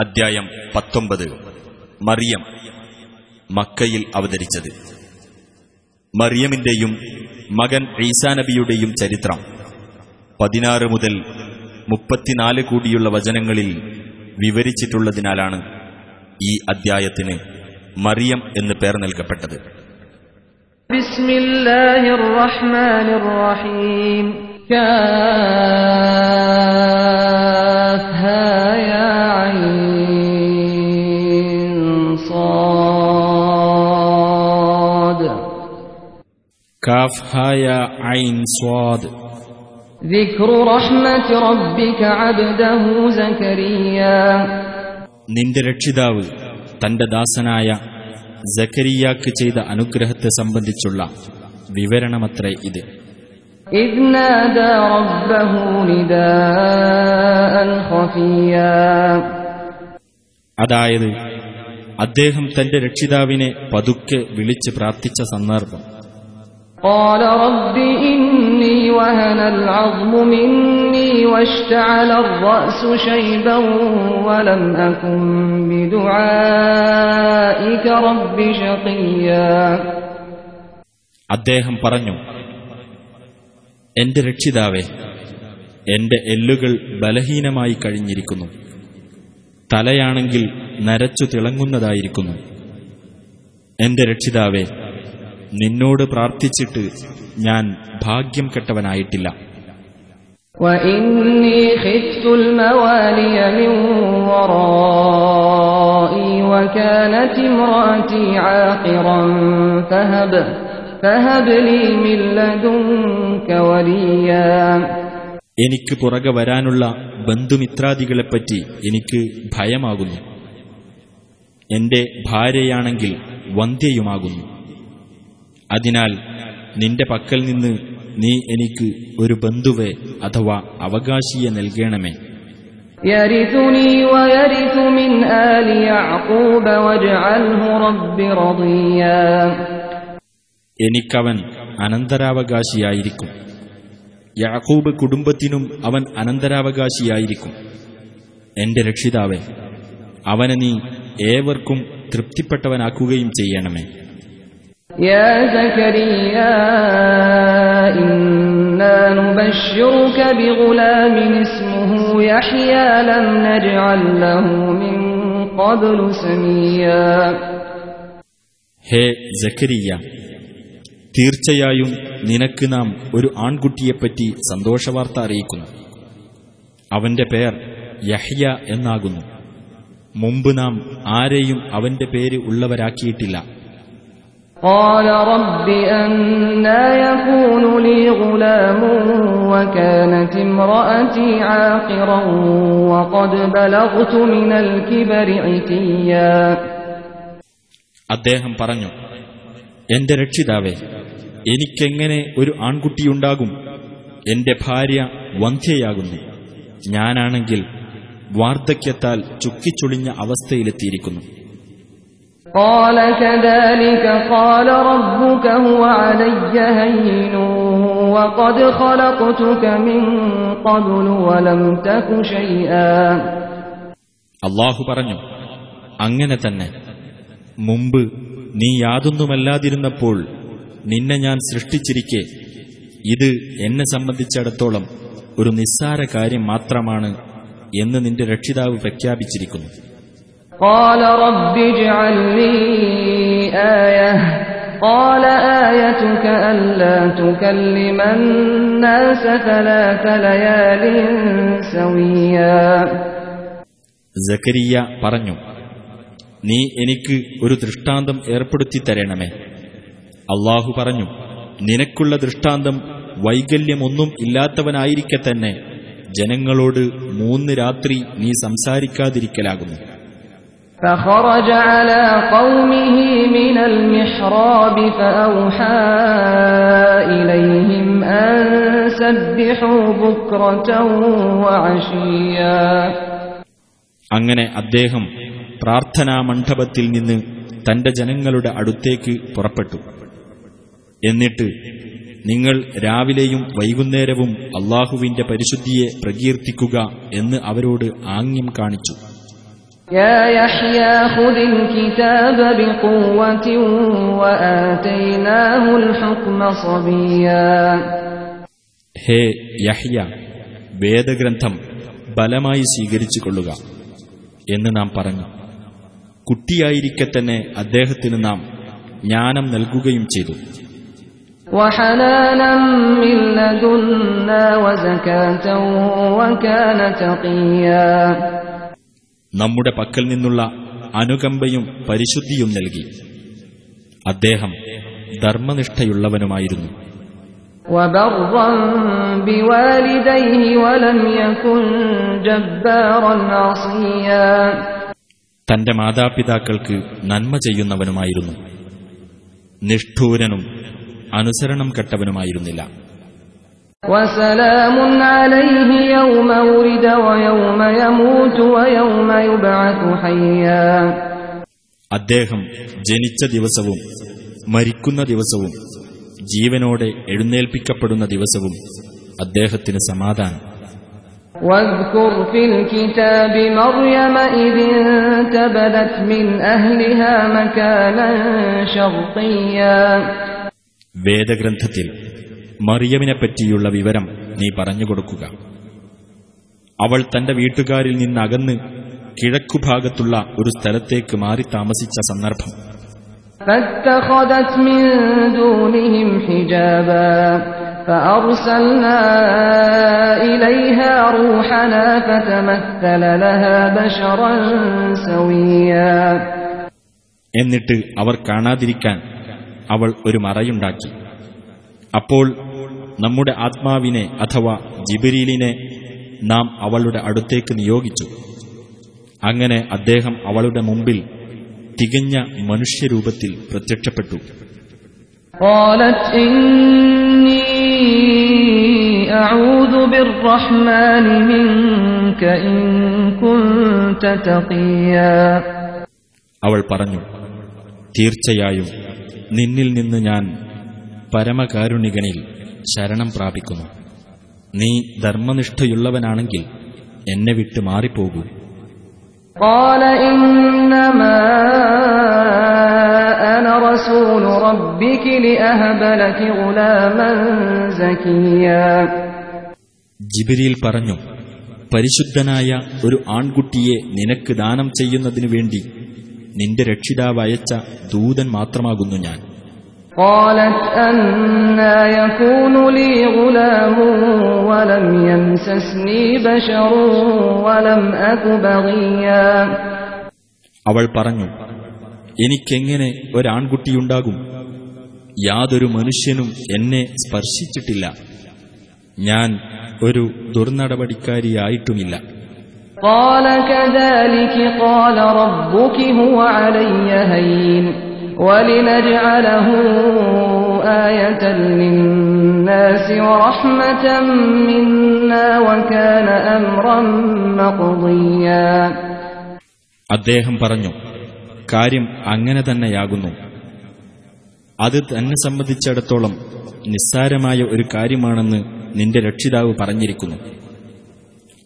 അദ്ധ്യായം പത്തൊമ്പത് മറിയം മക്കയിൽ അവതരിച്ചത് മറിയമിന്റെയും മകൻ ഈസാനബിയുടെയും ചരിത്രം പതിനാറ് മുതൽ മുപ്പത്തിനാല് കൂടിയുള്ള വചനങ്ങളിൽ വിവരിച്ചിട്ടുള്ളതിനാലാണ് ഈ അദ്ധ്യായത്തിന് മറിയം എന്ന് പേർ നൽകപ്പെട്ടത് بسم الله الرحمن الرحيم كافها يا عين കാഫ് ഹായ ഐൻ സ്വാദ് നിന്റെ രക്ഷിതാവ് തന്റെ ദാസനായ ജക്കരിയാക്ക് ചെയ്ത അനുഗ്രഹത്തെ സംബന്ധിച്ചുള്ള വിവരണമത്രേ ഇത്. അതായത് അദ്ദേഹം തന്റെ രക്ഷിതാവിനെ പതുക്കെ വിളിച്ച് പ്രാർത്ഥിച്ച സന്ദർഭം. قال رب إني وهن العظم مني واشتعل الرأس شيبا ولم أكن بدعائك رب شقيا അദ്ദേഹം പറഞ്ഞു എന്റെ രക്ഷിതാവേ എന്റെ എല്ലുകൾ ബലഹീനമായി കഴിഞ്ഞിരിക്കുന്നു തലയാണെങ്കിൽ നരച്ചു തിളങ്ങുന്നതായിരിക്കുന്നു എന്റെ രക്ഷിതാവേ നിന്നോട് പ്രാർത്ഥിച്ചിട്ട് ഞാൻ ഭാഗ്യം കെട്ടവനായിട്ടില്ല. എനിക്ക് പുറകെ വരാനുള്ള ബന്ധുമിത്രാദികളെപ്പറ്റി എനിക്ക് ഭയമാകുന്നു. എന്റെ ഭാര്യയാണെങ്കിൽ വന്ധ്യയുമാകുന്നു. അതിനാൽ നിന്റെ പക്കൽ നിന്ന് നീ എനിക്ക് ഒരു ബന്ധുവെ അഥവാ അവകാശിയെ നൽകണമേ. എനിക്കവൻ അനന്തരാവകാശിയായിരിക്കും. യാക്കൂബ് കുടുംബത്തിനും അവൻ അനന്തരാവകാശിയായിരിക്കും. എന്റെ രക്ഷിതാവെ അവനെ നീ ഏവർക്കും തൃപ്തിപ്പെട്ടവനാക്കുകയും ചെയ്യണമേ. يا زكريا إنا نبشرك بغلام اسمه يحيى لم نجعل له من قبل سميا ഹേ ജക്കരിയ തീർച്ചയായും നിനക്ക് നാം ഒരു ആൺകുട്ടിയെപ്പറ്റി സന്തോഷവാർത്ത അറിയിക്കുന്നു അവന്റെ പേർ യഹ്യ എന്നാകുന്നു മുമ്പ് നാം ആരെയും അവന്റെ പേര് ഉള്ളവരാക്കിയിട്ടില്ല قال رب أنا يكون لي غلام وكانت امرأتي عاقرا وقد بلغت من الكبر عتيا അദ്ദേഹം പറഞ്ഞു എന്റെ രക്ഷിതാവേ എനിക്കെങ്ങനെ ഒരു ആൺകുട്ടിയുണ്ടാകും എന്റെ ഭാര്യ വന്ധ്യയാകുന്നു ഞാനാണെങ്കിൽ വാർദ്ധക്യത്താൽ ചുക്കിച്ചുളിഞ്ഞ അവസ്ഥയിലെത്തിയിരിക്കുന്നു قال كذلك قال ربك هو علي هين وقد خلقتك من قبل ولم تك شيئا അള്ളാഹു പറഞ്ഞു അങ്ങനെ തന്നെ മുമ്പ് നീ യാതൊന്നുമല്ലാതിരുന്നപ്പോൾ നിന്നെ ഞാൻ സൃഷ്ടിച്ചിരിക്കെ ഇത് എന്നെ സംബന്ധിച്ചിടത്തോളം ഒരു നിസ്സാര കാര്യം മാത്രമാണ് എന്ന് നിന്റെ രക്ഷിതാവ് പ്രഖ്യാപിച്ചിരിക്കുന്നു قال رب اجعل لي آية قال آيتك ألا تكلم الناس ثلاث ليال سويا ജക്കരിയ പറഞ്ഞു നീ എനിക്ക് ഒരു ദൃഷ്ടാന്തം ഏർപ്പെടുത്തി തരണമേ അള്ളാഹു പറഞ്ഞു നിനക്കുള്ള ദൃഷ്ടാന്തം വൈകല്യമൊന്നും ഇല്ലാത്തവനായിരിക്കെ തന്നെ ജനങ്ങളോട് മൂന്ന് രാത്രി നീ സംസാരിക്കാതിരിക്കലാകുന്നു فخرج على قومه من المحراب فأوحى إليهم أن سبحوا بكرة وعشيا അങ്ങനെ അദ്ദേഹം പ്രാർത്ഥനാ മണ്ഡപത്തിൽ നിന്ന് തന്റെ ജനങ്ങളുടെ അടുത്തേക്ക് പുറപ്പെട്ടു എന്നിട്ട് നിങ്ങൾ രാവിലെയും വൈകുന്നേരവും അള്ളാഹുവിന്റെ പരിശുദ്ധിയെ പ്രകീർത്തിക്കുക എന്ന് അവരോട് ആംഗ്യം കാണിച്ചു يا يحيى خذ الكتاب بقوة وآتيناه الحكم صبيا ഹേ യഹ്യ വേദഗ്രന്ഥം ബലമായി സ്വീകരിച്ചു കൊള്ളുക എന്ന് നാം പറഞ്ഞു കുട്ടിയായിരിക്കെ തന്നെ അദ്ദേഹത്തിന് നാം ജ്ഞാനം നൽകുകയും ചെയ്തു وحنانا നമ്മുടെ പക്കൽ നിന്നുള്ള അനുകമ്പയും പരിശുദ്ധിയും നൽകി. അദ്ദേഹം ധർമ്മനിഷ്ഠയുള്ളവനുമായിരുന്നു. തന്റെ മാതാപിതാക്കൾക്ക് നന്മ ചെയ്യുന്നവനുമായിരുന്നു. നിഷ്ഠൂരനും അനുസരണം കെട്ടവനുമായിരുന്നില്ല. وسلام عليه يوم ولد ويوم يموت ويوم يبعث حيا അദ്ദേഹം ജനിച്ച ദിവസവും മരിക്കുന്ന ദിവസവും ജീവനോടെ എഴുന്നേൽപ്പിക്കപ്പെടുന്ന ദിവസവും അദ്ദേഹത്തിന് സമാധാനം واذكر في الكتاب مريم إذ انتبذت من أهلها مكانا شرقيا വേദഗ്രന്ഥത്തിൽ മറിയമിനെപ്പറ്റിയുള്ള വിവരം നീ പറഞ്ഞുകൊടുക്കുക അവൾ തന്റെ വീട്ടുകാരിൽ നിന്നകന്ന് കിഴക്കുഭാഗത്തുള്ള ഒരു സ്ഥലത്തേക്ക് മാറി താമസിച്ച സന്ദർഭം فاتخذت من دونهم حجابا فأرسلنا إليها روحنا فتمثل لها بشرا سويا എന്നിട്ട് അവർ കാണാതിരിക്കാൻ അവൾ ഒരു മറയുണ്ടാക്കി അപ്പോൾ നമ്മുടെ ആത്മാവിനെ അഥവാ ജിബിരീലിനെ നാം അവളുടെ അടുത്തേക്ക് നിയോഗിച്ചു. അങ്ങനെ അദ്ദേഹം അവളുടെ മുമ്പിൽ തികഞ്ഞ മനുഷ്യരൂപത്തിൽ പ്രത്യക്ഷപ്പെട്ടു. അവൾ പറഞ്ഞു തീർച്ചയായും നിന്നിൽ നിന്ന് ഞാൻ പരമകാരുണികനിൽ ശരണം പ്രാപിക്കുന്നു. നീ ധർമ്മനിഷ്ഠയുള്ളവനാണെങ്കിൽ എന്നെ വിട്ട് മാറിപ്പോകൂ. ജിബിരിയിൽ പറഞ്ഞു പരിശുദ്ധനായ ഒരു ആൺകുട്ടിയെ നിനക്ക് ദാനം ചെയ്യുന്നതിനു വേണ്ടി നിന്റെ രക്ഷിതാവയച്ച ദൂതൻ മാത്രമാകുന്നു ഞാൻ. قالت أنا يكون لي غلام ولم يمسسني بشر ولم أك بغيا അവൾ പറഞ്ഞു എനിക്കെങ്ങനെ ഒരാൺകുട്ടിയുണ്ടാകും യാതൊരു മനുഷ്യനും എന്നെ സ്പർശിച്ചിട്ടില്ല ഞാൻ ഒരു ദുർനടപടിക്കാരിയായിട്ടുമില്ല قال كذلك قال ربك هو علي هين ولنجعله آية للناس ورحمة منا وكان أمرا مقضيا അദ്ദേഹം പറഞ്ഞു കാര്യം അങ്ങനെ തന്നെയാകുന്നു അത് തന്നെ സംബന്ധിച്ചിടത്തോളം നിസ്സാരമായ ഒരു കാര്യമാണെന്ന് നിന്റെ രക്ഷിതാവ് പറഞ്ഞിരിക്കുന്നു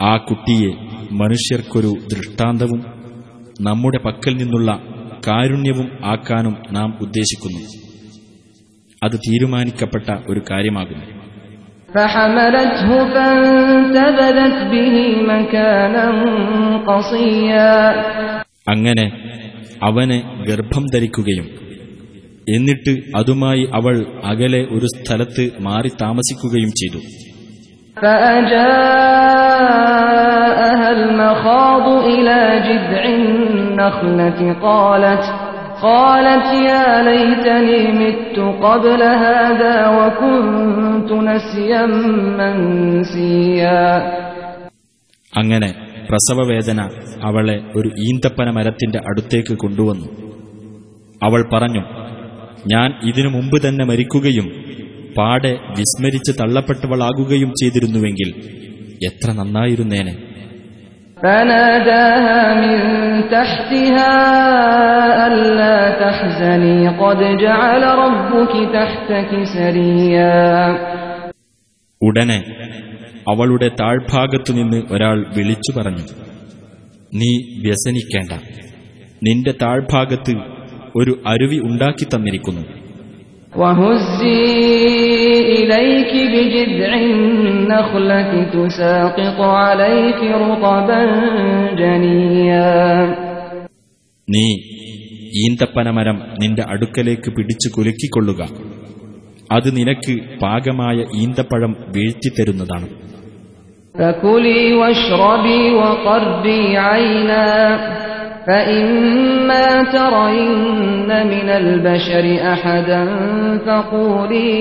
ആ കുട്ടിയെ മനുഷ്യർക്കൊരു ദൃഷ്ടാന്തവും നമ്മുടെ പക്കൽ നിന്നുള്ള കാരുണ്യവും ആക്കാനും നാം ഉദ്ദേശിക്കുന്നു. അത് തീരുമാനിക്കപ്പെട്ട ഒരു കാര്യമാകുന്നു. അങ്ങനെ അവനെ ഗർഭം ധരിക്കുകയും എന്നിട്ട് അതുമായി അവൾ അകലെ ഒരു സ്ഥലത്ത് മാറി താമസിക്കുകയും ചെയ്തു. فأجاءها المخاض إلى جذع النخلة قالت قالت يا ليتني مت قبل هذا وكنت نسيا منسيا അങ്ങനെ പ്രസവവേദന അവളെ ഒരു ഈന്തപ്പന മരത്തിന്റെ അടുത്തേക്ക് കൊണ്ടുവന്നു അവൾ പറഞ്ഞു ഞാൻ ഇതിനു മുമ്പ് തന്നെ മരിക്കുകയും പാടെ വിസ്മരിച്ച് തള്ളപ്പെട്ടവളാകുകയും ചെയ്തിരുന്നുവെങ്കിൽ എത്ര നന്നായിരുന്നേനെ فناداها من تحتها ألا تحزني قد جعل ربك تحتك سريا ഉടനെ അവളുടെ താഴ്ഭാഗത്തുനിന്ന് ഒരാൾ വിളിച്ചു പറഞ്ഞു നീ വ്യസനിക്കേണ്ട നിന്റെ താഴ്ഭാഗത്ത് ഒരു അരുവി ഉണ്ടാക്കി തന്നിരിക്കുന്നു وهزي إليك بجذع النخلة تساقط عليك رطبا جنيا നീ ഈന്തപ്പനമരം നിന്റെ അടുക്കലേക്ക് പിടിച്ചു കുലുക്കിക്കൊള്ളുക അത് നിനക്ക് പാകമായ ഈന്തപ്പഴം വീഴ്ത്തിത്തരുന്നതാണ് فكلي واشربي وقري عينا فإما ترين من البشر أحدا فقولي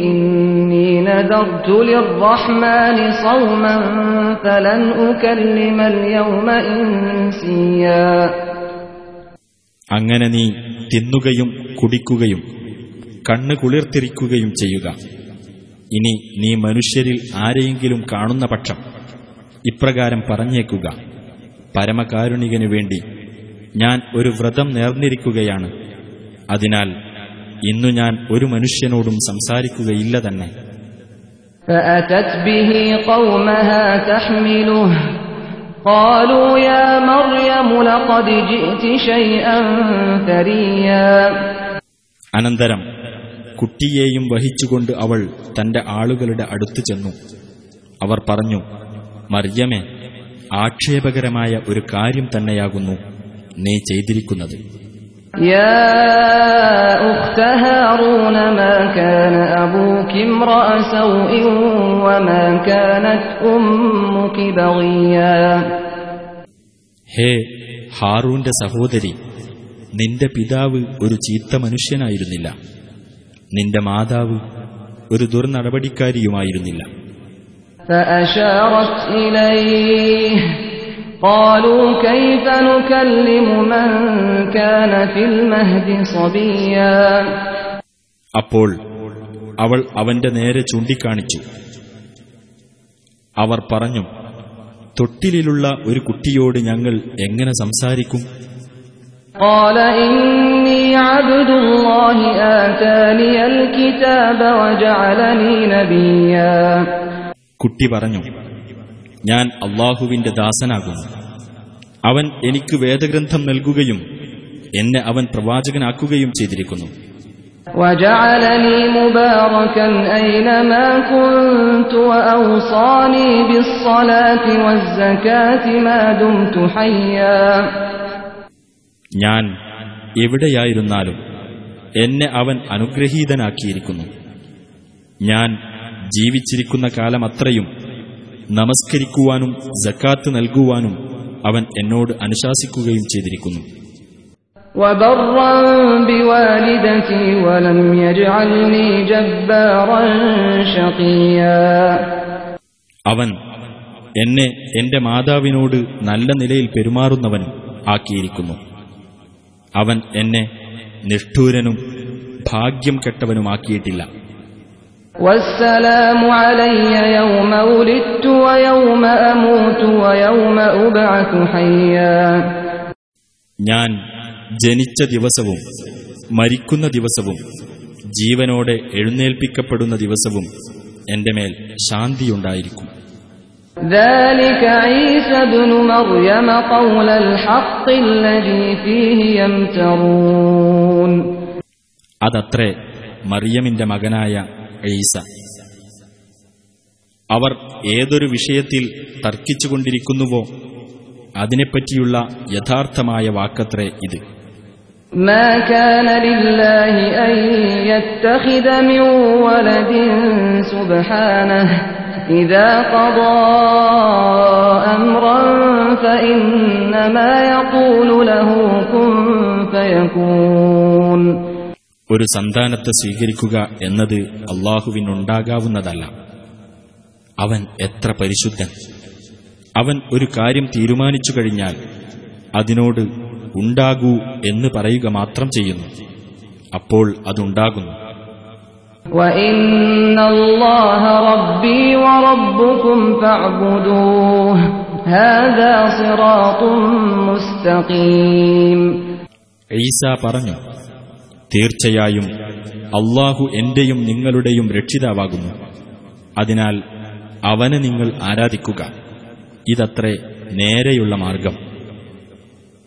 إني نذرت للرحمن صوما فلن أكلم اليوم إنسيا അങ്ങനെ നീ തിന്നുകയും കുടിക്കുകയും കണ്ണ് കുളിർത്തിരിക്കുകയും ചെയ്യുക ഇനി നീ മനുഷ്യരിൽ ആരെയെങ്കിലും കാണുന്ന പക്ഷം ഇപ്രകാരം പറഞ്ഞേക്കുക പരമകാരുണികനു വേണ്ടി ഞാൻ ഒരു വ്രതം നേർന്നിരിക്കുകയാണ് അതിനാൽ ഇന്നു ഞാൻ ഒരു മനുഷ്യനോടും സംസാരിക്കുകയില്ല തന്നെ فأتت به قومها تحمله قالوا يا مريم لقد جئت شيئا فريا അനന്തരം കുട്ടിയെയും വഹിച്ചുകൊണ്ട് അവൾ തന്റെ ആളുകളുടെ അടുത്ത് ചെന്നു അവർ പറഞ്ഞു മറിയമേ ആക്ഷേപകരമായ ഒരു കാര്യം തന്നെയാകുന്നു നീ ചെയ്തിരിക്കുന്നത്. ഹേ ഹാറൂന്റെ സഹോദരി നിന്റെ പിതാവ് ഒരു ചീത്ത മനുഷ്യനായിരുന്നില്ല. നിന്റെ മാതാവ് ഒരു ദുർനടപടിക്കാരിയുമായിരുന്നില്ല. فأشارت إليه قالوا كيف نكلم من كان في المهد صبيا അപ്പോൾ അവൾ അവന്റെ നേരെ ചൂണ്ടിക്കാണിച്ചു അവർ പറഞ്ഞു തൊട്ടിലുള്ള ഒരു കുട്ടിയോട് ഞങ്ങൾ എങ്ങനെ സംസാരിക്കും قال إني عبد الله آتاني الكتاب وجعلني نبيا കുട്ടി പറഞ്ഞു ഞാൻ അള്ളാഹുവിന്റെ ദാസനാകുന്നു. അവൻ എനിക്ക് വേദഗ്രന്ഥം നൽകുകയും എന്നെ അവൻ പ്രവാചകനാക്കുകയും ചെയ്തിരിക്കുന്നു. ഞാൻ എവിടെയായിരുന്നാലും എന്നെ അവൻ അനുഗ്രഹീതനാക്കിയിരിക്കുന്നു. ഞാൻ ജീവിച്ചിരിക്കുന്ന കാലമത്രയും നമസ്കരിക്കുവാനും ജക്കാത്ത് നൽകുവാനും അവൻ എന്നോട് അനുശാസിക്കുകയും ചെയ്തിരിക്കുന്നു. അവൻ എന്നെ എന്റെ മാതാവിനോട് നല്ല നിലയിൽ പെരുമാറുന്നവൻ ആക്കിയിരിക്കുന്നു. അവൻ എന്നെ നിഷ്ഠൂരനും ഭാഗ്യം കെട്ടവനുമാക്കിയിട്ടില്ല. والسلام علي يوم ولدت ويوم أموت ويوم أبعث حيا ഞാൻ ജനിച്ച ദിവസവും മരിക്കുന്ന ദിവസവും ജീവനോടെ എഴുന്നേൽപ്പിക്കപ്പെടുന്ന ദിവസവും എന്റെ മേൽ ശാന്തിയുണ്ടായിരിക്കും ذلك عيسى ابن مريم قول الحق الذي فيه يمترون അതത്രേ മറിയമിന്റെ മകനായ ഈസ അവർ ഏതൊരു വിഷയത്തിൽ തർക്കിച്ചുകൊണ്ടിരിക്കുന്നുവോ അതിനെപ്പറ്റിയുള്ള യഥാർത്ഥമായ വാക്കത്രേ ഇത് ما كان لله أن يتخذ من ولد سبحانه إذا قضى أمرا فإنما يقول له كن فيكون ഒരു സന്താനത്തെ സ്വീകരിക്കുക എന്നത് അള്ളാഹുവിനുണ്ടാകാവുന്നതല്ല. അവൻ എത്ര പരിശുദ്ധൻ. അവൻ ഒരു കാര്യം തീരുമാനിച്ചു കഴിഞ്ഞാൽ അതിനോട് ഉണ്ടാകൂ എന്ന് പറയുക മാത്രം ചെയ്യുന്നു. അപ്പോൾ അതുണ്ടാകുന്നു. ഈസ പറഞ്ഞു തീർച്ചയായും അള്ളാഹു എന്റെയും നിങ്ങളുടെയും രക്ഷിതാവാകുന്നു അതിനാൽ അവനെ നിങ്ങൾ ആരാധിക്കുക ഇതത്രേ നേരെയുള്ള മാർഗം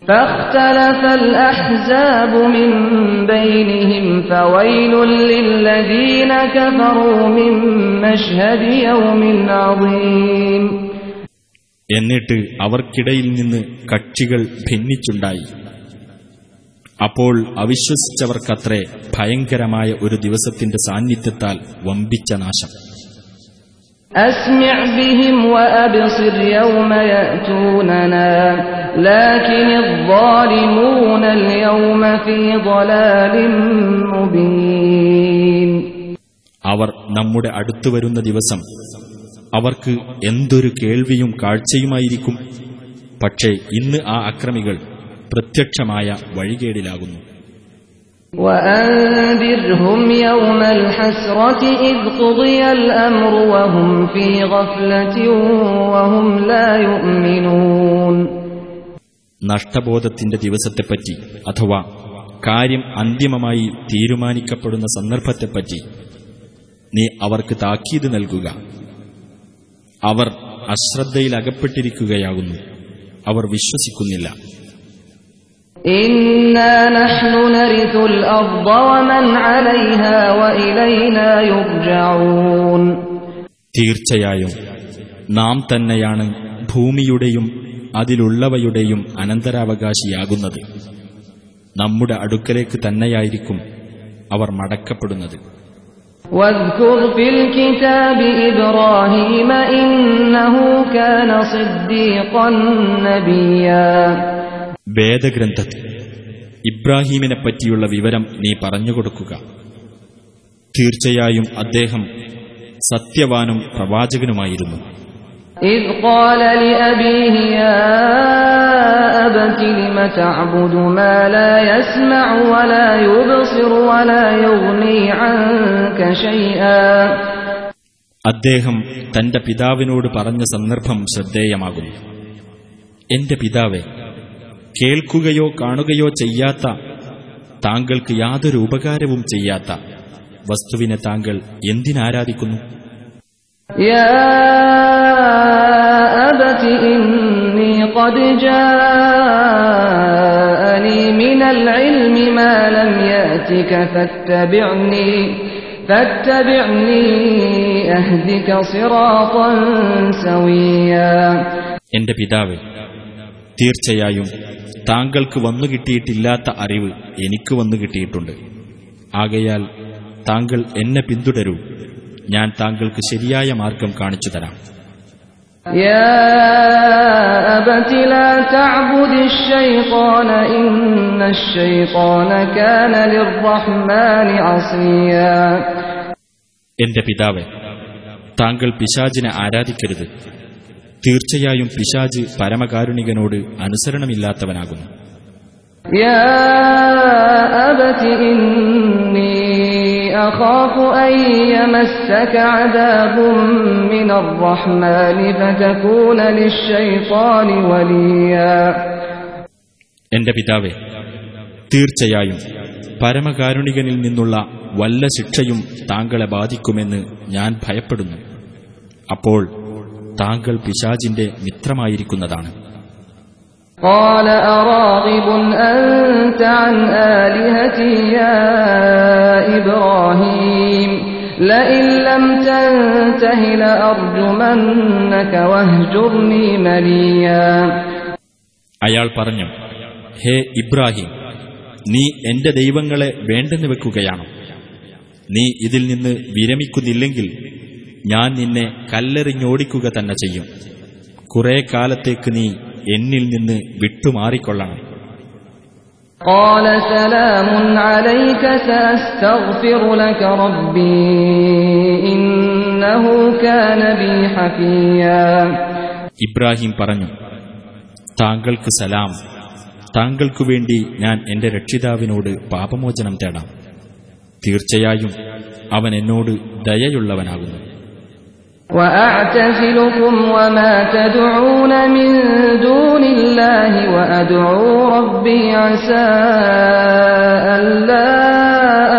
فاختلف الأحزاب من بينهم فويل للذين كفروا من مشهد يوم عظيم എന്നിട്ട് അവർക്കിടയിൽ നിന്ന് കക്ഷികൾ ഭിന്നിച്ചുണ്ടായി അപ്പോൾ അവിശ്വസിച്ചവർക്കത്രേ ഭയങ്കരമായ ഒരു ദിവസത്തിന്റെ സാന്നിധ്യത്താൽ വമ്പിച്ച നാശം أسمع بهم وأبصر يوم يأتوننا لكن الظالمون اليوم في ضلال مبين അവർ നമ്മുടെ അടുത്തു വരുന്ന ദിവസം അവർക്ക് എന്തൊരു കേൾവിയും കാഴ്ചയുമായിരിക്കും പക്ഷേ ഇന്ന് ആ അക്രമികൾ പ്രത്യക്ഷമായ വഴികേടിലാകുന്നു. നഷ്ടബോധത്തിന്റെ ദിവസത്തെപ്പറ്റി അഥവാ കാര്യം അന്തിമമായി തീരുമാനിക്കപ്പെടുന്ന സന്ദർഭത്തെപ്പറ്റി നീ അവർക്ക് താക്കീത് നൽകുക. അവർ അശ്രദ്ധയിലകപ്പെട്ടിരിക്കുകയാകുന്നു. അവർ വിശ്വസിക്കുന്നില്ല. إنا نحن نرث الأرض ومن عليها وإلينا يرجعون തീർച്ചയായും നാം തന്നെയാണ് ഭൂമിയുടെയും അതിലുള്ളവയുടെയും അനന്തരാവകാശിയാകുന്നത് നമ്മുടെ അടുക്കലേക്ക് തന്നെയായിരിക്കും അവർ മടക്കപ്പെടുന്നത് واذكر വേദഗ്രന്ഥത്തിൽ ഇബ്രാഹീമിനെ പറ്റിയുള്ള വിവരം നീ പറഞ്ഞുകൊടുക്കുക തീർച്ചയായും അദ്ദേഹം സത്യവാനും പ്രവാചകനുമായിരുന്നു إذ قال لأبيه يا أبت لم تعبد ما لا يسمع ولا يبصر ولا يغني عنك شيئا അദ്ദേഹം തന്റെ പിതാവിനോട് പറഞ്ഞ സന്ദർഭം ശ്രദ്ധേയമാകുന്നു എന്റെ പിതാവെ കേൾക്കുകയോ കാണുകയോ ചെയ്യാത്ത താങ്കൾക്ക് യാതൊരു ഉപകാരവും ചെയ്യാത്ത വസ്തുവിനെ താങ്കൾ എന്തിനാരാധിക്കുന്നു? എന്റെ പിതാവേ തീർച്ചയായും താങ്കൾക്ക് വന്നു കിട്ടിയിട്ടില്ലാത്ത അറിവ് എനിക്ക് വന്നു കിട്ടിയിട്ടുണ്ട് ആകയാൽ താങ്കൾ എന്നെ പിന്തുടരൂ ഞാൻ താങ്കൾക്ക് ശരിയായ മാർഗം കാണിച്ചു തരാം يا أبت لا تعبد الشيطان إن الشيطان كان للرحمن عصيا എന്റെ പിതാവെ താങ്കൾ പിശാചിനെ ആരാധിക്കരുത് തീർച്ചയായും പിശാജ് പരമകാരുണികനോട് അനുസരണമില്ലാത്തവനാകുന്നു. എന്റെ പിതാവേ തീർച്ചയായും പരമകാരുണികനിൽ നിന്നുള്ള വല്ല ശിക്ഷയും താങ്കളെ ബാധിക്കുമെന്ന് ഞാൻ ഭയപ്പെടുന്നു. അപ്പോൾ താങ്കൾ പിശാജിന്റെ മിത്രമായിരിക്കുന്നതാണ് قال أراغب أنت عن آلهتي يا إبراهيم لئن لم تنته لأرجمنك واهجرني مليا അയാൾ പറഞ്ഞു ഹേ ഇബ്രാഹിം നീ എന്റെ ദൈവങ്ങളെ വേണ്ടെന്ന് വെക്കുകയാണോ നീ ഇതിൽ നിന്ന് വിരമിക്കുന്നില്ലെങ്കിൽ ഞാൻ നിന്നെ കല്ലെറിഞ്ഞോടിക്കുക തന്നെ ചെയ്യും കുറെ കാലത്തേക്ക് നീ എന്നിൽ നിന്ന് വിട്ടുമാറിക്കൊള്ളണം قال سلام عليك سأستغفر لك ربي إنه كان بي حفيا ഇബ്രാഹിം പറഞ്ഞു താങ്കൾക്ക് സലാം താങ്കൾക്കു വേണ്ടി ഞാൻ എന്റെ രക്ഷിതാവിനോട് പാപമോചനം തേടാം തീർച്ചയായും അവൻ എന്നോട് ദയയുള്ളവനാകുന്നു وأعتزلكم وما تدعون من دون الله وأدعو ربي عسى ألا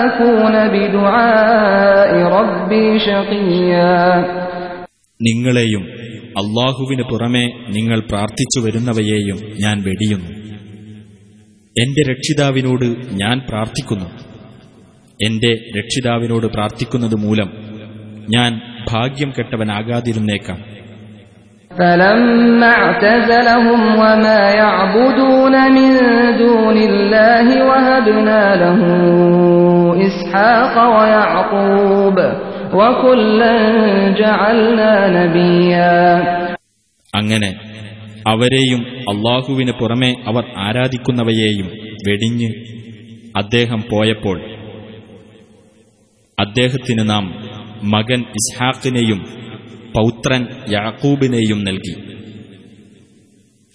أكون بدعاء ربي شقيا നിങ്ങളെയും അള്ളാഹുവിന് പുറമെ നിങ്ങൾ പ്രാർത്ഥിച്ചു വരുന്നവയെയും ഞാൻ വെടിയുന്നു എന്റെ രക്ഷിതാവിനോട് ഞാൻ പ്രാർത്ഥിക്കുന്നു എന്റെ രക്ഷിതാവിനോട് പ്രാർത്ഥിക്കുന്നത് മൂലം ഞാൻ ഭാഗ്യം കെട്ടവനാകാതിരുന്നേക്കാം فلما اعتزلهم وما يعبدون من دون الله وهبنا له إسحاق ويعقوب وكلا جعلنا نبيا അങ്ങനെ അവരെയും അള്ളാഹുവിന് പുറമെ അവർ ആരാധിക്കുന്നവയെയും വെടിഞ്ഞ് അദ്ദേഹം പോയപ്പോൾ അദ്ദേഹത്തിന് നാം മകൻ ഇസ്ഹാഖിനെയും പൗത്രൻ യാക്കൂബിനെയും നൽകി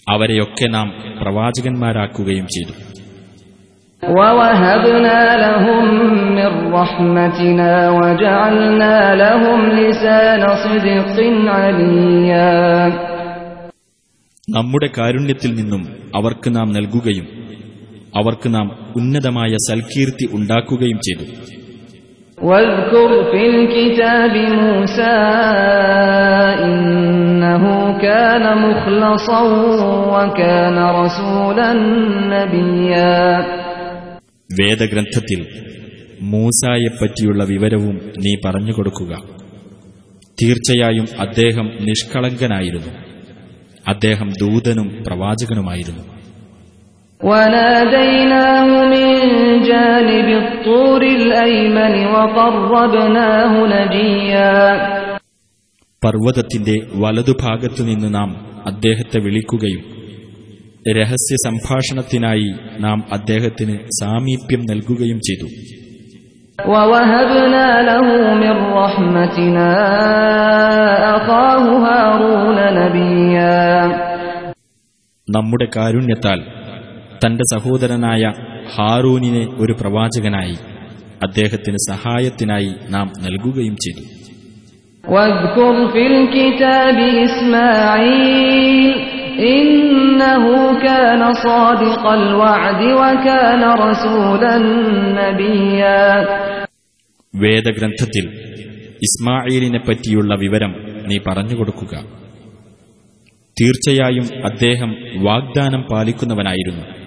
അവരെയൊക്കെ നാം പ്രവാചകന്മാരാക്കുകയും ചെയ്തു ووهبنا لهم من رحمتنا وجعلنا لهم لسان صدق عليا നമ്മുടെ കാരുണ്യത്തിൽ നിന്നും അവർക്ക് നാം നൽകുകയും അവർക്ക് നാം ഉന്നതമായ സൽകീർത്തി ഉണ്ടാക്കുകയും ചെയ്തു واذكر في الكتاب موسى إنه كان مخلصا وكان رسولا نبيا വേദഗ്രന്ഥത്തിൽ മൂസായെപ്പറ്റിയുള്ള വിവരവും നീ പറഞ്ഞുകൊടുക്കുക തീർച്ചയായും അദ്ദേഹം നിഷ്കളങ്കനായിരുന്നു അദ്ദേഹം ദൂതനും പ്രവാചകനുമായിരുന്നു وناديناه من جانب الطور الأيمن وقربناه نجيا പർവ്വതത്തിന്റെ വലതുഭാഗത്തു നിന്ന് നാം അദ്ദേഹത്തെ വിളിക്കുകയും രഹസ്യ സംഭാഷണത്തിനായി നാം അദ്ദേഹത്തിന് സാമീപ്യം നൽകുകയും ചെയ്തു ووهبنا له من رحمتنا أخاه هارون نبيا നമ്മുടെ കാരുണ്യത്താൽ തന്റെ സഹോദരനായ ഹാറൂനിനെ ഒരു പ്രവാചകനായി അദ്ദേഹത്തിന് സഹായത്തിനായി നാം നൽകുകയും ചെയ്തു. വേദഗ്രന്ഥത്തിൽ ഇസ്മായിലിനെ പറ്റിയുള്ള വിവരം നീ പറഞ്ഞു കൊടുക്കുക. തീർച്ചയായും അദ്ദേഹം വാഗ്ദാനം പാലിക്കുന്നവനായിരുന്നു.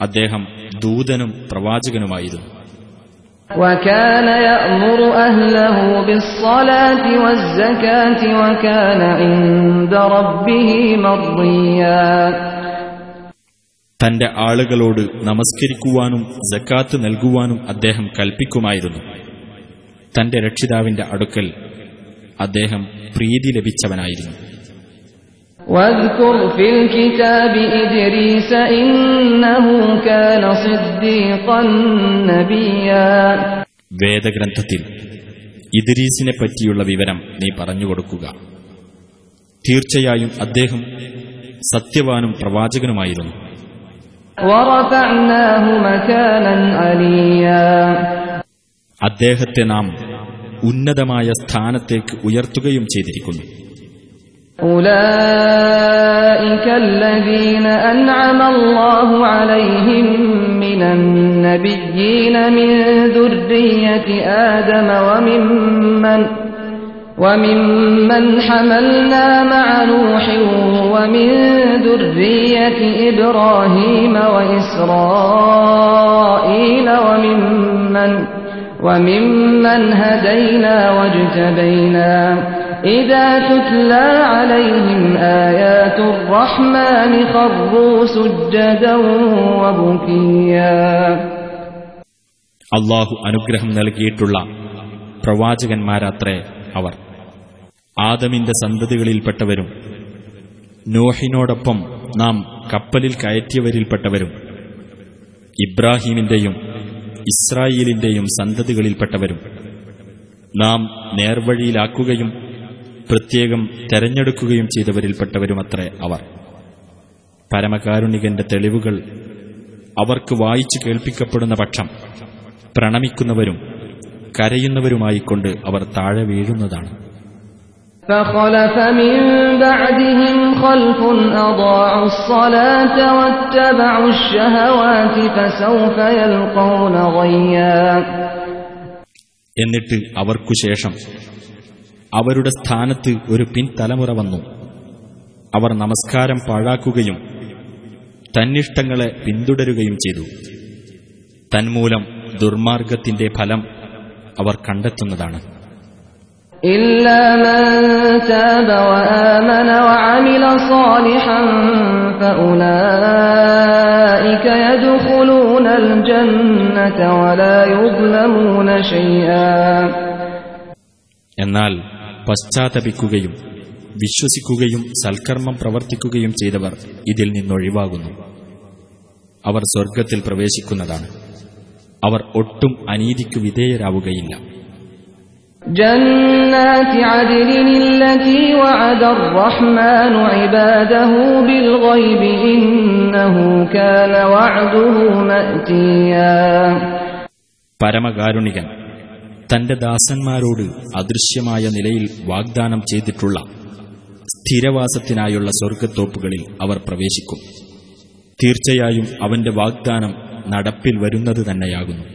അദ്ദേഹം ദൂതനും പ്രവാചകനുമായിരുന്നു. തന്റെ ആളുകളോട് നമസ്കരിക്കുവാനും ജക്കാത്ത് നൽകുവാനും അദ്ദേഹം കൽപ്പിക്കുമായിരുന്നു. തന്റെ രക്ഷിതാവിന്റെ അടുക്കൽ അദ്ദേഹം പ്രീതി ലഭിച്ചവനായിരുന്നു. واذكر في الكتاب إدريس إنه كان صديقا نبيا വേദഗ്രന്ഥത്തിൽ ഇദ്രീസിനെ പറ്റിയുള്ള വിവരം നീ പറഞ്ഞുകൊടുക്കുക തീർച്ചയായും അദ്ദേഹം സത്യവാനും പ്രവാചകനുമായിരുന്നു ورفعناه مكانا عليا അദ്ദേഹത്തെ നാം ഉന്നതമായ സ്ഥാനത്തേക്ക് ഉയർത്തുകയും ചെയ്തിരിക്കുന്നു أولئك الذين أنعم الله عليهم من النبيين من ذرية آدم وممن وممن حملنا مع نوح ومن ذرية إبراهيم وإسرائيل وممن وممن هدينا واجتبينا إذا تتلى عليهم آيات الرحمن خروا سجدا وبكيا അള്ളാഹു അനുഗ്രഹം നൽകിയിട്ടുള്ള പ്രവാചകന്മാരത്രേ അവർ ആദമിന്റെ സന്തതികളിൽപ്പെട്ടവരും നോഹിനോടൊപ്പം നാം കപ്പലിൽ കയറ്റിയവരിൽപ്പെട്ടവരും ഇബ്രാഹീമിന്റെയും ഇസ്രായേലിന്റെയും സന്തതികളിൽപ്പെട്ടവരും നാം നേർവഴിയിലാക്കുകയും പ്രത്യേകം തെരഞ്ഞെടുക്കുകയും ചെയ്തവരിൽപ്പെട്ടവരുമത്രേ അവർ. പരമകാരുണികന്റെ തെളിവുകൾ അവർക്ക് വായിച്ചു കേൾപ്പിക്കപ്പെടുന്ന പക്ഷം പ്രണമിക്കുന്നവരും കരയുന്നവരുമായിക്കൊണ്ട് അവർ താഴെ വീഴുന്നതാണ്. എന്നിട്ട് അവർക്കു ശേഷം അവരുടെ സ്ഥാനത്ത് ഒരു പിൻതലമുറ വന്നു. അവർ നമസ്കാരം പാഴാക്കുകയും തന്നിഷ്ടങ്ങളെ പിന്തുടരുകയും ചെയ്തു. തന്മൂലം ദുർമാർഗത്തിന്റെ ഫലം അവർ കണ്ടെത്തുന്നതാണ്. എന്നാൽ പശ്ചാത്തപിക്കുകയും വിശ്വസിക്കുകയും സൽക്കർമ്മം പ്രവർത്തിക്കുകയും ചെയ്തവർ ഇതിൽ നിന്നൊഴിവാകുന്നു അവർ സ്വർഗത്തിൽ പ്രവേശിക്കുന്നതാണ് അവർ ഒട്ടും അനീതിക്കു വിധേയരാവുകയില്ല جنات عدن التي وعد الرحمن عباده بالغيب إنه كان وعده مأتيا പരമകാരുണികൻ തന്റെ ദാസന്മാരോട് അദൃശ്യമായ നിലയിൽ വാഗ്ദാനം ചെയ്തിട്ടുള്ള സ്ഥിരവാസത്തിനായുള്ള സ്വർഗത്തോപ്പുകളിൽ അവർ പ്രവേശിക്കും തീർച്ചയായും അവന്റെ വാഗ്ദാനം നടപ്പിൽ വരുന്നത് തന്നെയാകുന്നു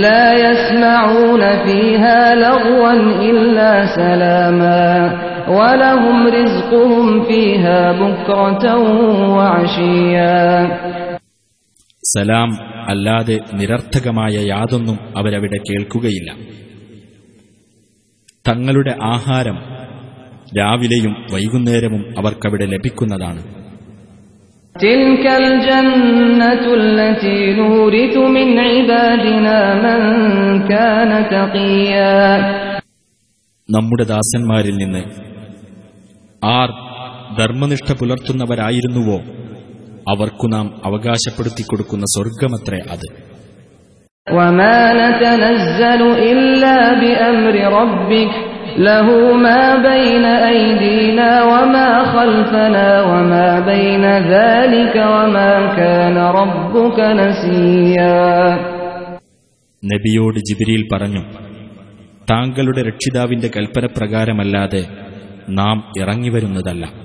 لا يسمعون فيها لغوا إلا سلاما ولهم رزقهم فيها بكرة وعشيا സലാം അല്ലാതെ നിരർത്ഥകമായ യാതൊന്നും അവരവിടെ കേൾക്കുകയില്ല. തങ്ങളുടെ ആഹാരം രാവിലെയും വൈകുന്നേരവും അവർക്കവിടെ ലഭിക്കുന്നതാണ്. നമ്മുടെ ദാസന്മാരിൽ നിന്ന് ആർ ധർമ്മനിഷ്ഠ പുലർത്തുന്നവരായിരുന്നുവോ? അവർക്കു നാം അവകാശപ്പെടുത്തി കൊടുക്കുന്ന സ്വർഗമത്രേ അത്. നബിയോട് ജിബിരിയിൽ പറഞ്ഞു താങ്കളുടെ രക്ഷിതാവിന്റെ കൽപ്പനപ്രകാരമല്ലാതെ നാം ഇറങ്ങിവരുന്നതല്ല.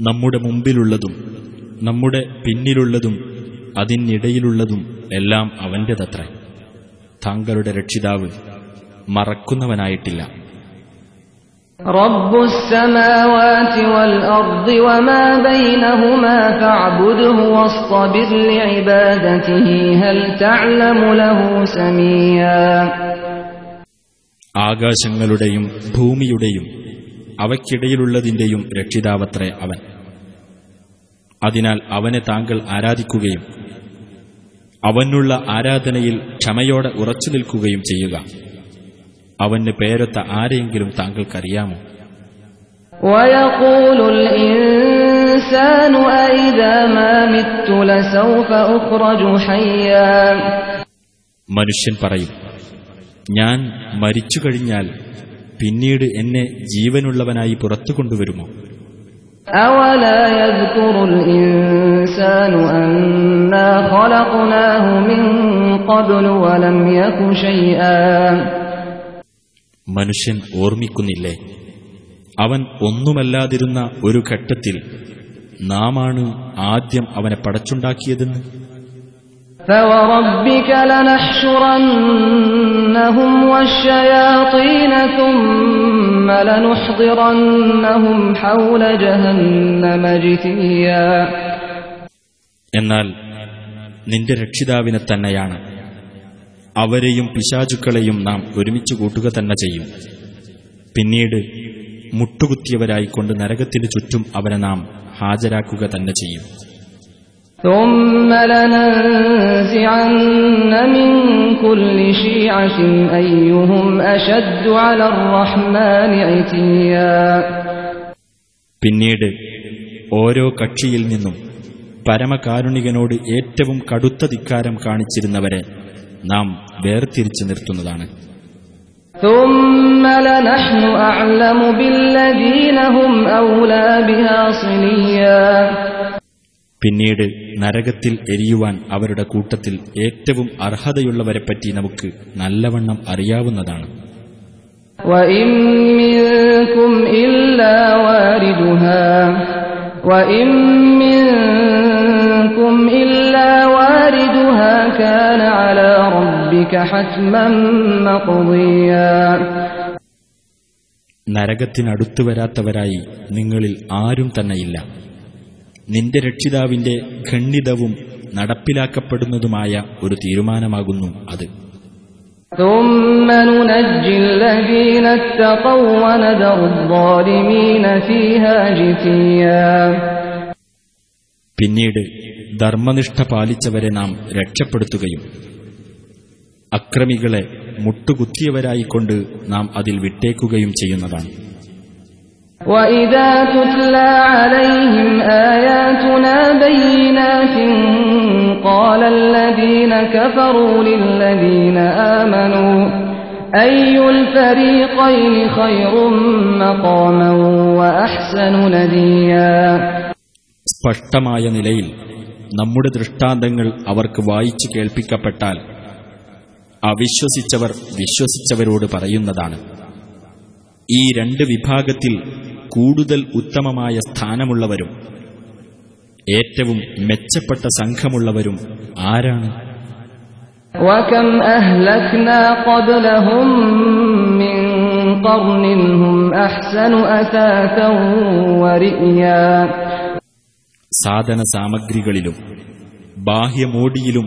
നമ്മുടെ മുമ്പിലുള്ളതും നമ്മുടെ പിന്നിലുള്ളതും അതിനിടയിലുള്ളതും എല്ലാം അവന്റെതത്ര താങ്കളുടെ രക്ഷിതാവ് മറക്കുന്നവനായിട്ടില്ല. ആകാശങ്ങളുടെയും ഭൂമിയുടെയും അവയ്ക്കിടയിലുള്ളതിന്റെയും രക്ഷിതാവത്രേ അവൻ. അതിനാൽ അവനെ താങ്കൾ ആരാധിക്കുകയും അവനുള്ള ആരാധനയിൽ ക്ഷമയോടെ ഉറച്ചു നിൽക്കുകയും ചെയ്യുക. അവന് പേരൊത്ത ആരെയെങ്കിലും താങ്കൾക്കറിയാമോ? മനുഷ്യൻ പറയും ഞാൻ മരിച്ചു കഴിഞ്ഞാൽ പിന്നീട് എന്നെ ജീവനുള്ളവനായി പുറത്തു കൊണ്ടുവരുമോ أولا يذكر الإنسان أنا خلقناه من قبل ولم يك شيئا മനുഷ്യൻ ഓർമ്മിക്കുന്നില്ലേ അവൻ ഒന്നുമല്ലാതിരുന്ന ഒരു ഘട്ടത്തിൽ നാമാണ് ആദ്യം അവനെ പടച്ചുണ്ടാക്കിയതെന്ന് فوربك لنحشرنهم والشياطين ثم لنحضرنهم حول جهنم جثيا എന്നാൽ നിന്റെ രക്ഷിതാവിനെ തന്നെയാണ് അവരെയും പിശാചുക്കളെയും നാം ഒരുമിച്ച് കൂട്ടുക തന്നെ ചെയ്യും പിന്നീട് മുട്ടുകുത്തിയവരായിക്കൊണ്ട് നരകത്തിനു ചുറ്റും അവരെ നാം ഹാജരാക്കുക തന്നെ ചെയ്യും ثم لننزعن من كل شيعة أيهم أشد على الرحمن عتيا പിന്നീട് ഓരോ കക്ഷിയിൽ നിന്നും പരമകാരുണികനോട് ഏറ്റവും കടുത്ത ധിക്കാരം കാണിച്ചിരുന്നവരെ നാം വേർതിരിച്ചു നിർത്തുന്നതാണ് പിന്നീട് നരകത്തിൽ എരിയുവാൻ അവരുടെ കൂട്ടത്തിൽ ഏറ്റവും അർഹതയുള്ളവരെപ്പറ്റി നമുക്ക് നല്ലവണ്ണം അറിയാവുന്നതാണ്. നരകത്തിനടുത്തു വരാത്തവരായി നിങ്ങളിൽ ആരും തന്നെയില്ല. നിന്റെ രക്ഷിതാവിന്റെ ഖണ്ഡിതവും നടപ്പിലാക്കപ്പെടുന്നതുമായ ഒരു തീരുമാനമാകുന്നു അത്. പിന്നീട് ധർമ്മനിഷ്ഠ പാലിച്ചവരെ നാം രക്ഷപ്പെടുത്തുകയും അക്രമികളെ മുട്ടുകുത്തിയവരായിക്കൊണ്ട് നാം അതിൽ വിട്ടേക്കുകയും ചെയ്യുന്നതാണ്. وإذا تتلى عليهم آياتنا بينات قال الذين كفروا للذين آمنوا أي الفريقين خير مقاما وأحسن نديا സ്പഷ്ടമായ നിലയിൽ നമ്മുടെ ദൃഷ്ടാന്തങ്ങൾ അവർക്ക് വായിച്ചു കേൾപ്പിക്കപ്പെട്ടാൽ അവിശ്വസിച്ചവർ വിശ്വസിച്ചവരോട് പറയുന്നതാണ് ഈ രണ്ട് വിഭാഗത്തിൽ കൂടുതൽ ഉത്തമമായ സ്ഥാനമുള്ളവരും ഏറ്റവും മെച്ചപ്പെട്ട സംഘമുള്ളവരും ആരാണ് وكم أهلكنا قبلهم من قرن هم أحسن أثاثا ورئيا സാധന സാമഗ്രികളിലും ബാഹ്യമോടിയിലും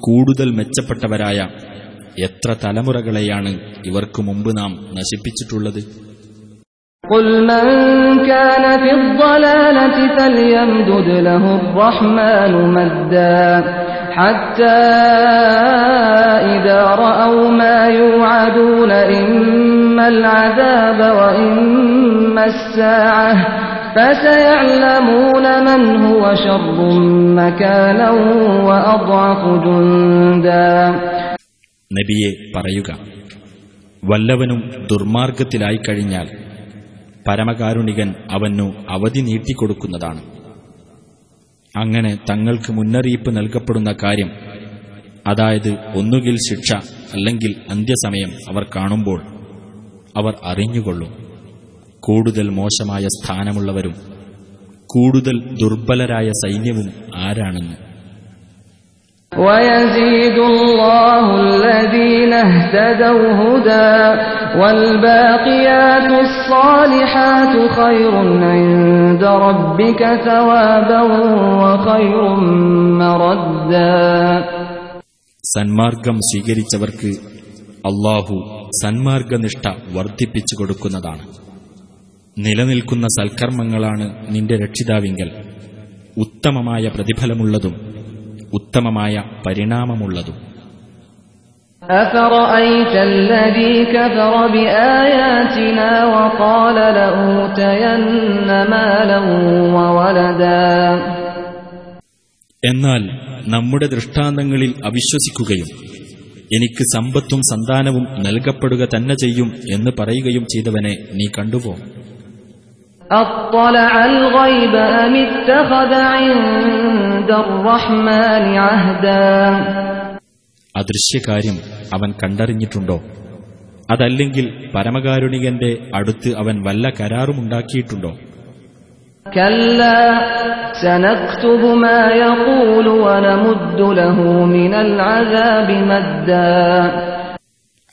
കൂടുതൽ മെച്ചപ്പെട്ടവരായ എത്ര തലമുറകളെയാണ് ഇവർക്കു മുമ്പ് നാം നശിപ്പിച്ചിട്ടുള്ളത് قل من كان في الضلالة فليمدد له الرحمن مدا حتى إذا رأوا ما يوعدون إما العذاب وإما الساعة فسيعلمون من هو شر مكانا وأضعف جندا നബിയെ പറയുക വല്ലവനും ദുർമാർഗത്തിലായി കഴിഞ്ഞാൽ പരമകാരുണികൻ അവനു അവധി നീട്ടിക്കൊടുക്കുന്നതാണ്. അങ്ങനെ തങ്ങൾക്ക് മുന്നറിയിപ്പ് നൽകപ്പെടുന്ന കാര്യം അതായത് ഒന്നുകിൽ ശിക്ഷ അല്ലെങ്കിൽ അന്ത്യസമയം അവർ കാണുമ്പോൾ അവർ അറിഞ്ഞുകൊള്ളും. കൂടുതൽ മോശമായ സ്ഥാനമുള്ളവരും കൂടുതൽ ദുർബലരായ സൈന്യവും ആരാണെന്ന്. ويزيد الله الذين اهتدوا هدى والباقيات الصالحات خير عند ربك ثوابا وخير مردا സന്മാർഗം സ്വീകരിച്ചവർക്ക് അള്ളാഹു സന്മാർഗനിഷ്ഠ വർദ്ധിപ്പിച്ചു കൊടുക്കുന്നതാണ് നിലനിൽക്കുന്ന സൽക്കർമ്മങ്ങളാണ് നിന്റെ രക്ഷിതാവിങ്കൽ ഉത്തമമായ പ്രതിഫലമുള്ളതും ഉത്തമമായ പരിണാമമുള്ളതും أفرأيت الذي كفر بآياتنا وقال لأوتين مالا وولدا എന്നാൽ നമ്മുടെ ദൃഷ്ടാന്തങ്ങളിൽ അവിശ്വസിക്കുകയും എനിക്ക് സമ്പത്തും സന്താനവും നൽകപ്പെടുക തന്നെ ചെയ്യും എന്ന് പറയുകയും ചെയ്തവനെ നീ കണ്ടുപോ أطلع അദൃശ്യകാര്യം അവൻ കണ്ടറിഞ്ഞിട്ടുണ്ടോ? അതല്ലെങ്കിൽ പരമകാരുണികന്റെ അടുത്ത് അവൻ വല്ല കരാറുമുണ്ടാക്കിയിട്ടുണ്ടോ?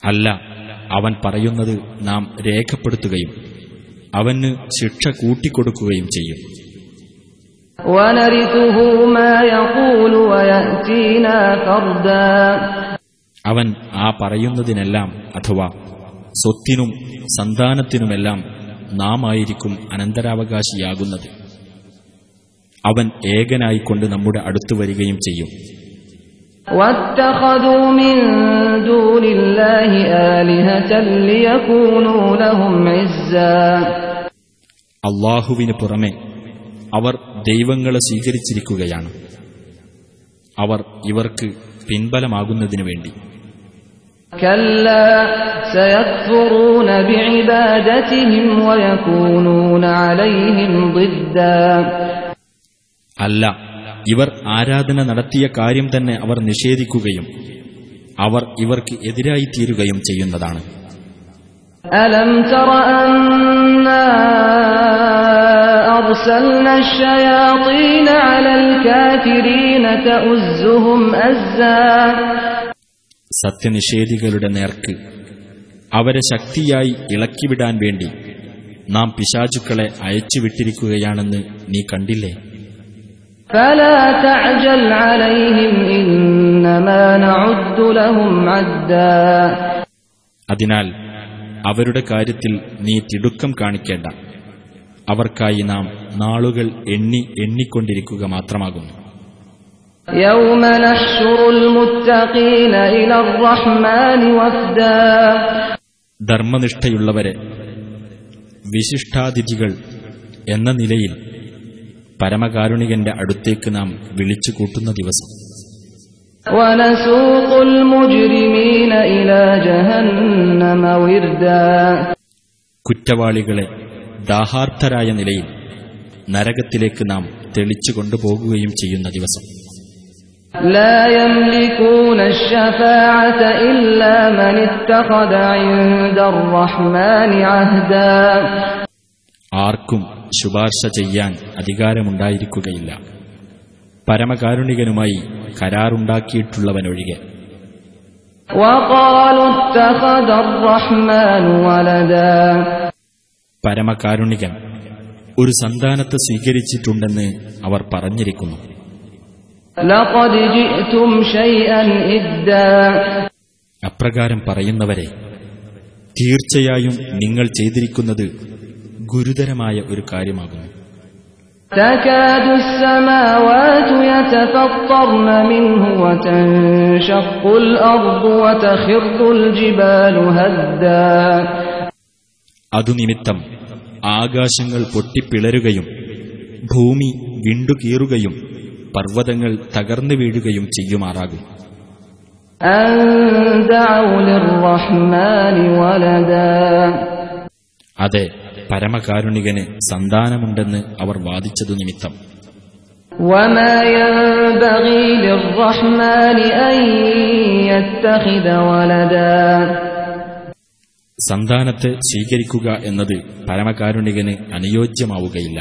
അല്ല അവൻ പറയുന്നത് നാം രേഖപ്പെടുത്തുകയും അവന് ശിക്ഷ കൂട്ടിക്കൊടുക്കുകയും ചെയ്യും. അവൻ ആ പറയുന്നതിനെല്ലാം അഥവാ സ്വത്തിനും സന്താനത്തിനുമെല്ലാം നാമായിരിക്കും അനന്തരാവകാശിയാകുന്നത്. അവൻ ഏകനായിക്കൊണ്ട് നമ്മുടെ അടുത്തു വരികയും ചെയ്യും. അള്ളാഹുവിന് പുറമെ അവർ ദൈവങ്ങളെ സ്വീകരിച്ചിരിക്കുകയാണ്. അവർ ഇവർക്ക് പിൻബലമാകുന്നതിനു വേണ്ടി. അല്ല ഇവർ ആരാധന നടത്തിയ കാര്യം തന്നെ അവർ നിഷേധിക്കുകയും അവർ ഇവർക്ക് എതിരായി തീരുകയും ചെയ്യുന്നതാണ്. അലം أرسلنا الشياطين على الكافرين تؤزهم أزا സത്യനിഷേധികളുടെ നേർക്ക് അവരെ ശക്തിയായി ഇളക്കിവിടാൻ വേണ്ടി നാം പിശാചുക്കളെ അയച്ചുവിട്ടിരിക്കുകയാണെന്ന് നീ കണ്ടില്ലേ فلا تعجل عليهم إنما نعد لهم عدا അതിനാൽ അവരുടെ കാര്യത്തിൽ നീ തിടുക്കം കാണിക്കേണ്ട അവർക്കായി നാം നാളുകൾ എണ്ണി എണ്ണിക്കൊണ്ടിരിക്കുക മാത്രമാകുന്നു. ധർമ്മനിഷ്ഠയുള്ളവരെ വിശിഷ്ടാതിഥികൾ എന്ന നിലയിൽ പരമകാരുണികന്റെ അടുത്തേക്ക് നാം വിളിച്ചു കൂട്ടുന്ന ദിവസം കുറ്റവാളികളെ ദാഹാർത്ഥരായ നിലയിൽ നരകത്തിലേക്ക് നാം തെളിച്ചു കൊണ്ടുപോകുകയും ചെയ്യുന്ന ദിവസം لا يملكون الشفاعة إلا من اتخذ عند الرحمن عهدا ആർക്കും ശുപാർശ ചെയ്യാൻ അധികാരമുണ്ടായിരിക്കുകയില്ല പരമകാരുണികനുമായി കരാറുണ്ടാക്കിയിട്ടുള്ളവനൊഴികെ وقالوا اتخذ الرحمن ولدا പരമകാരുണികൻ ഒരു സന്താനത്തെ സ്വീകരിച്ചിട്ടുണ്ടെന്ന് അവർ പറഞ്ഞിരിക്കുന്നു لقد جئتم شيئا إدا അപ്രകാരം പറയുന്നവരെ തീർച്ചയായും നിങ്ങൾ ചെയ്തിരിക്കുന്നത് ഗുരുതരമായ ഒരു കാര്യമാകുന്നു تكاد السماوات يتفطرن منه وتنشق الأرض وتخر الجبال هدا അതുനിമിത്തം ആകാശങ്ങൾ പൊട്ടിപ്പിളരുകയും ഭൂമി വിണ്ടുകീറുകയും പർവ്വതങ്ങൾ തകർന്നു വീഴുകയും ചെയ്യുമാറാകും أن دعوا للرحمن ولدا അതെ പരമകാരുണികന് സന്താനമുണ്ടെന്ന് അവർ വാദിച്ചതു നിമിത്തം وما സന്താനത്തെ സ്വീകരിക്കുക എന്നത് പരമകാരുണികന് അനുയോജ്യമാവുകയില്ല.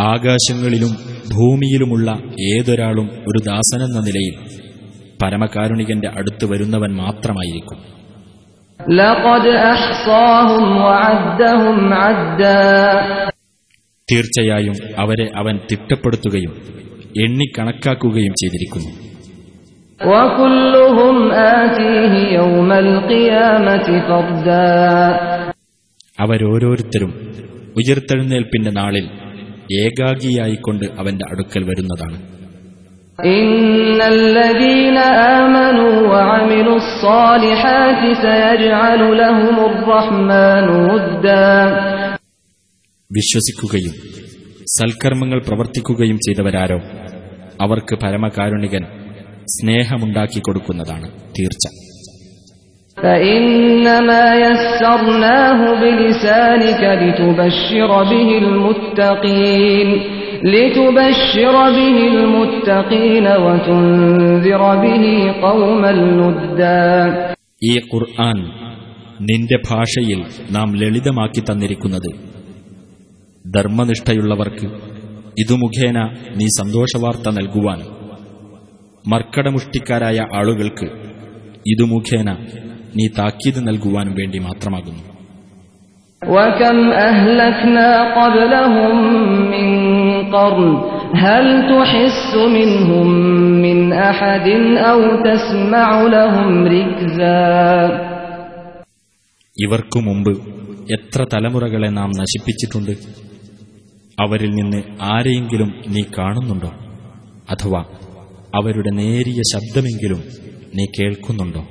ആകാശങ്ങളിലും ഭൂമിയിലുമുള്ള ഏതൊരാളും ഒരു ദാസനെന്ന നിലയിൽ പരമകാരുണികന്റെ അടുത്ത് വരുന്നവൻ മാത്രമായിരിക്കും. തീർച്ചയായും അവരെ അവൻ തിട്ടപ്പെടുത്തുകയും എണ്ണി കണക്കാക്കുകയും ചെയ്തിരിക്കുന്നു. അവരോരോരുത്തരും ഉയർത്തെഴുന്നേൽപ്പിന്റെ നാളിൽ ഏകാഗിയായിക്കൊണ്ട് അവന്റെ അടുക്കൽ വരുന്നതാണ്. إن الذين آمنوا وعملوا الصالحات سيجعل لهم الرحمن ودا വിശ്വസിക്കുകയും സൽക്കർമ്മങ്ങൾ പ്രവർത്തിക്കുകയും ചെയ്തവരാരോ അവർക്ക് പരമകാരുണികൻ സ്നേഹമുണ്ടാക്കി കൊടുക്കുന്നതാണ് തീർച്ച فإنما يسرناه بلسانك لتبشر به المتقين لتبشر به المتقين وتنذر به قوما لدا ഈ ഖുർആൻ നിന്റെ ഭാഷയിൽ നാം ലളിതമാക്കി തന്നിരിക്കുന്നത് ധർമ്മനിഷ്ഠയുള്ളവർക്ക് ഇതു മുഖേന നീ സന്തോഷവാർത്ത നൽകുവാനും മർക്കടമുഷ്ടിക്കാരായ ആളുകൾക്ക് ഇതു മുഖേന നീ താക്കീത് നൽകുവാനും വേണ്ടി മാത്രമാകുന്നു وكم أهلكنا قبلهم من قرن هل تحس منهم من أحد أو تسمع لهم ركزا ഇവർക്കു മുമ്പ് എത്ര തലമുറകളെ നാം നശിപ്പിച്ചിട്ടുണ്ട് അവരിൽ നിന്ന് ആരെയെങ്കിലും നീ കാണുന്നുണ്ടോ അഥവാ അവരുടെ നേരിയ ശബ്ദമെങ്കിലും നീ കേൾക്കുന്നുണ്ടോ